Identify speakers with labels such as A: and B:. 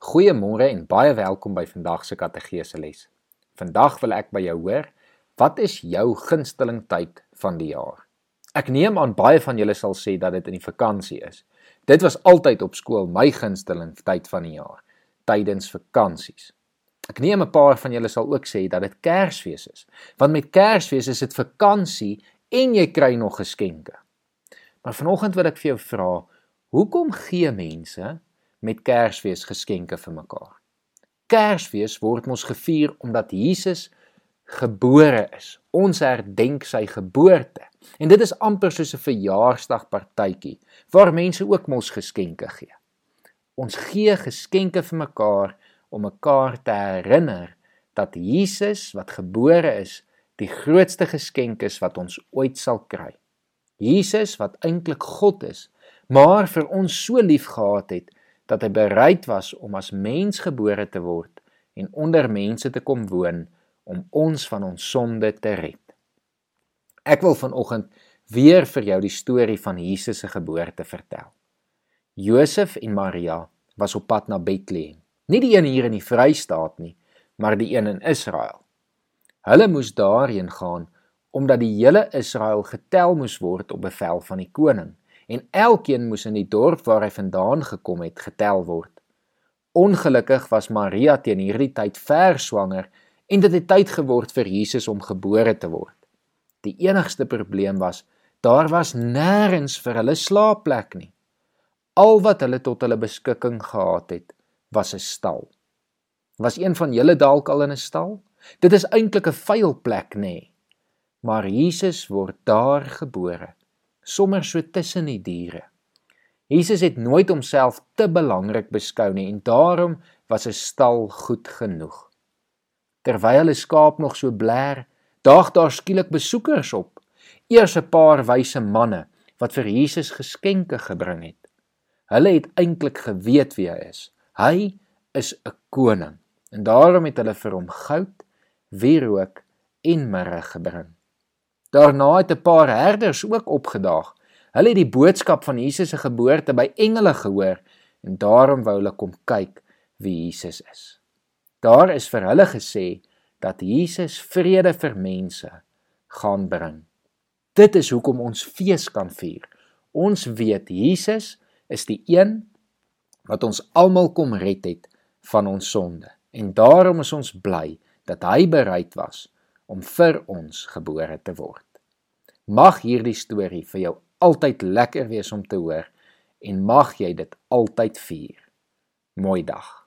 A: Goeiemôre en baie welkom by vandag se katedrese les. Vandag wil ek by jou hoor, wat is jou gunsteling tyd van die jaar? Ek neem aan baie van julle sal sê dat dit in die vakansie is. Dit was altyd op skool my gunsteling tyd van die jaar, tydens vakansies. Ek neem 'n paar van julle sal ook sê dat dit Kersfees is, want met Kersfees is dit vakansie en jy kry nog geskenke. Maar vanoggend wil ek vir jou vra, hoekom gee mense met Kersfees geskenke vir mekaar. Kersfees word mos gevier omdat Jesus gebore is. Ons herdenk sy geboorte. En dit is amper soos 'n verjaarsdagpartytjie waar mense ook mos geskenke gee. Ons gee geskenke vir mekaar om mekaar te herinner dat Jesus wat gebore is, die grootste geskenk is wat ons ooit sal kry. Jesus wat eintlik God is, maar vir ons so lief gehad het dat hy bereid was om as mens gebore te word en onder mense te kom woon om ons van ons sonde te red. Ek wil vanoggend weer vir jou die storie van Jesus se geboorte vertel. Josef en Maria was op pad na Bethlehem. Nie die een hier in die Vrystaat nie, maar die een in Israel. Hulle moes daarheen gaan omdat die hele Israel getel moes word op bevel van die koning en elkeen moes in die dorp waar hy vandaan gekom het getel word. Ongelukkig was Maria teen hierdie tyd ver swanger en dit het tyd geword vir Jesus om gebore te word. Die enigste probleem was daar was nêrens vir hulle slaapplek nie. Al wat hulle tot hulle beskikking gehad het, was 'n stal. Was een van julle dalk al in 'n stal? Dit is eintlik 'n vuil plek, nê? Nee. Maar Jesus word daar gebore sommer so tussen die diere. Jesus het nooit homself te belangrik beskou nie en daarom was 'n stal goed genoeg. Terwyl 'n skaap nog so bler, daag daar skielik besoekers op. Eers 'n paar wyse manne wat vir Jesus geskenke gebring het. Hulle het eintlik geweet wie hy is. Hy is 'n koning en daarom het hulle vir hom goud, wierook en mirre gebring. Daarna het 'n paar herders ook opgedaag. Hulle het die boodskap van Jesus se geboorte by engele gehoor en daarom wou hulle kom kyk wie Jesus is. Daar is vir hulle gesê dat Jesus vrede vir mense gaan bring. Dit is hoekom ons fees kan vier. Ons weet Jesus is die een wat ons almal kom red het van ons sonde en daarom is ons bly dat hy bereid was om vir ons gebore te word. Mag hierdie storie vir jou altyd lekker wees om te hoor en mag jy dit altyd vier. Mooi dag.